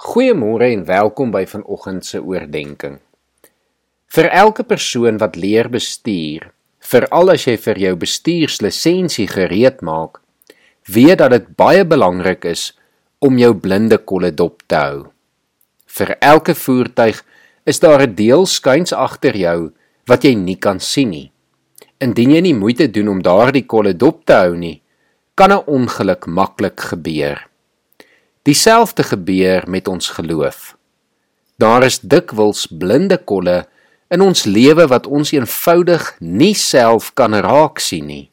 Goeiemôre en welkom by vanoggend se oordeenking. Vir elke persoon wat leer bestuur, veral as jy vir jou bestuurslisensie gereed maak, weet dat dit baie belangrik is om jou blinde kolle dop te hou. Vir elke voertuig is daar 'n deel skuins agter jou wat jy nie kan sien nie. Indien jy nie moeite doen om daardie kolle dop te hou nie, kan 'n ongeluk maklik gebeur. Dieselfde gebeur met ons geloof. Daar is dikwels blinde kolle in ons lewe wat ons eenvoudig nie self kan raak sien nie.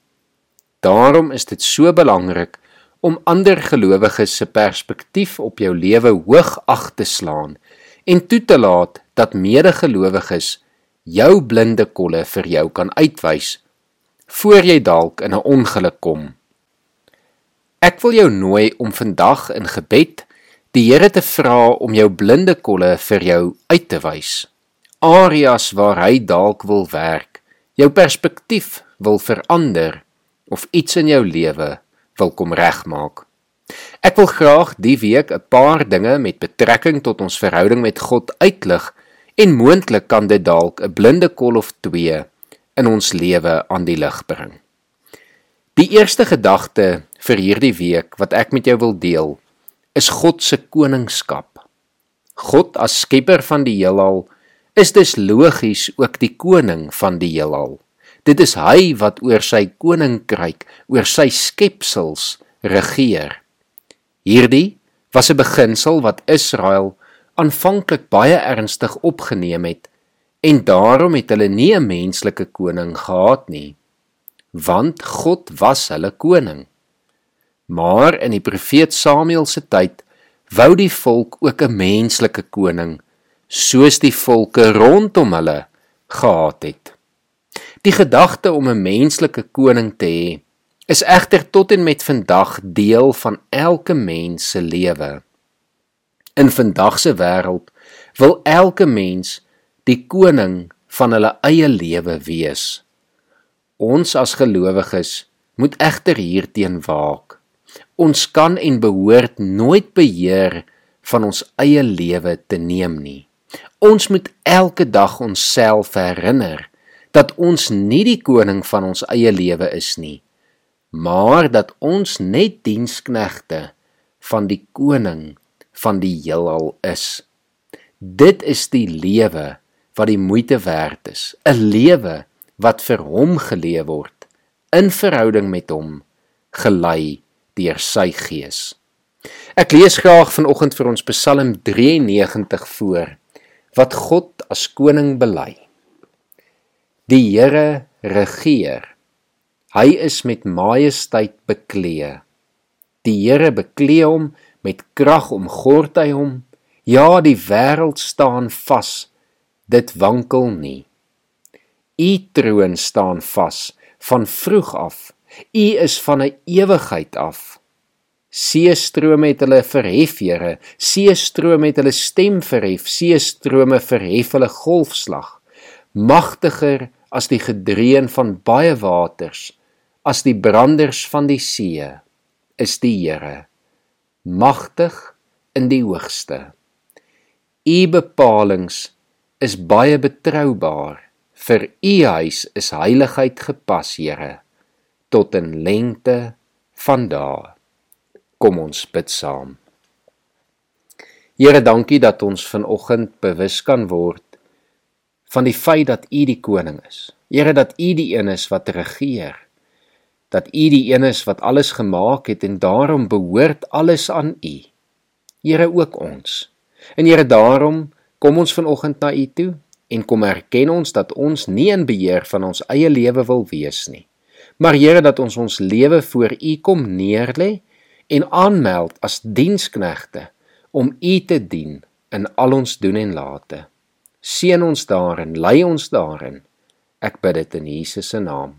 Daarom is dit so belangrik om ander gelowiges se perspektief op jou lewe hoog ag te slaan en toe te laat dat medegelowiges jou blinde kolle vir jou kan uitwys voor jy dalk in 'n ongeluk kom. Ek wil jou nooi om vandag in gebed die Here te vra om jou blinde kolle vir jou uit te wys. Areas waar hy dalk wil werk, jou perspektief wil verander of iets in jou lewe wil kom regmaak. Ek wil graag die week 'n paar dinge met betrekking tot ons verhouding met God uitlig en moontlik kan dit dalk 'n blinde kol of twee in ons lewe aan die lig bring. Die eerste gedagte vir hierdie week wat ek met jou wil deel, is God se koningskap. God as skepper van die heelal is dus logies ook die koning van die heelal. Dit is hy wat oor sy koninkryk, oor sy skepsels regeer. Hierdie was 'n beginsel wat Israel aanvanklik baie ernstig opgeneem het en daarom het hulle nie 'n menslike koning gehad nie, want God was hulle koning. Maar in die profeet Samuel se tyd wou die volk ook 'n menslike koning soos die volke rondom hulle gehad het. Die gedagte om 'n menslike koning te hê is egter tot en met vandag deel van elke mens se lewe. In vandag se wêreld wil elke mens die koning van hulle eie lewe wees. Ons as gelowiges moet egter hierteen waak. Ons kan en behoort nooit beheer van ons eie lewe te neem nie. Ons moet elke dag onsself herinner dat ons nie die koning van ons eie lewe is nie, maar dat ons net diensknegte van die koning van die heelal is. Dit is die lewe wat die moeite werd is, 'n lewe wat vir hom geleef word in verhouding met hom gelei deur sy gees. Ek lees graag vanoggend vir ons Psalm 93 voor wat God as koning bely. Die Here regeer. Hy is met majesteit bekleë. Die Here bekleë hom met krag omgord hy hom. Ja, die wêreld staan vas. Dit wankel nie. U troon staan vas van vroeg af U is van 'n ewigheid af. Seestrome het hulle verhef, Here. Seestrome het hulle stem verhef. Seestrome verhef hulle golfslag. Magtiger as die gedreun van baie waters, as die branders van die see, is die Here. Magtig in die hoogste. U bepalinge is baie betroubaar. Vir u huis is heiligheid gepas, Here tot in lengte van dae. Kom ons bid saam. Here, dankie dat ons vanoggend bewus kan word van die feit dat U die koning is. Here, dat U die een is wat regeer. Dat U die een is wat alles gemaak het en daarom behoort alles aan U. Here ook ons. En Here, daarom kom ons vanoggend na U toe en kom erken ons dat ons nie in beheer van ons eie lewe wil wees nie. Maar Here dat ons ons lewe voor U kom neerlê en aanmeld as diensknegte om U te dien in al ons doen en late. Seën ons daarin, lei ons daarin. Ek bid dit in Jesus se naam.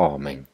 Amen.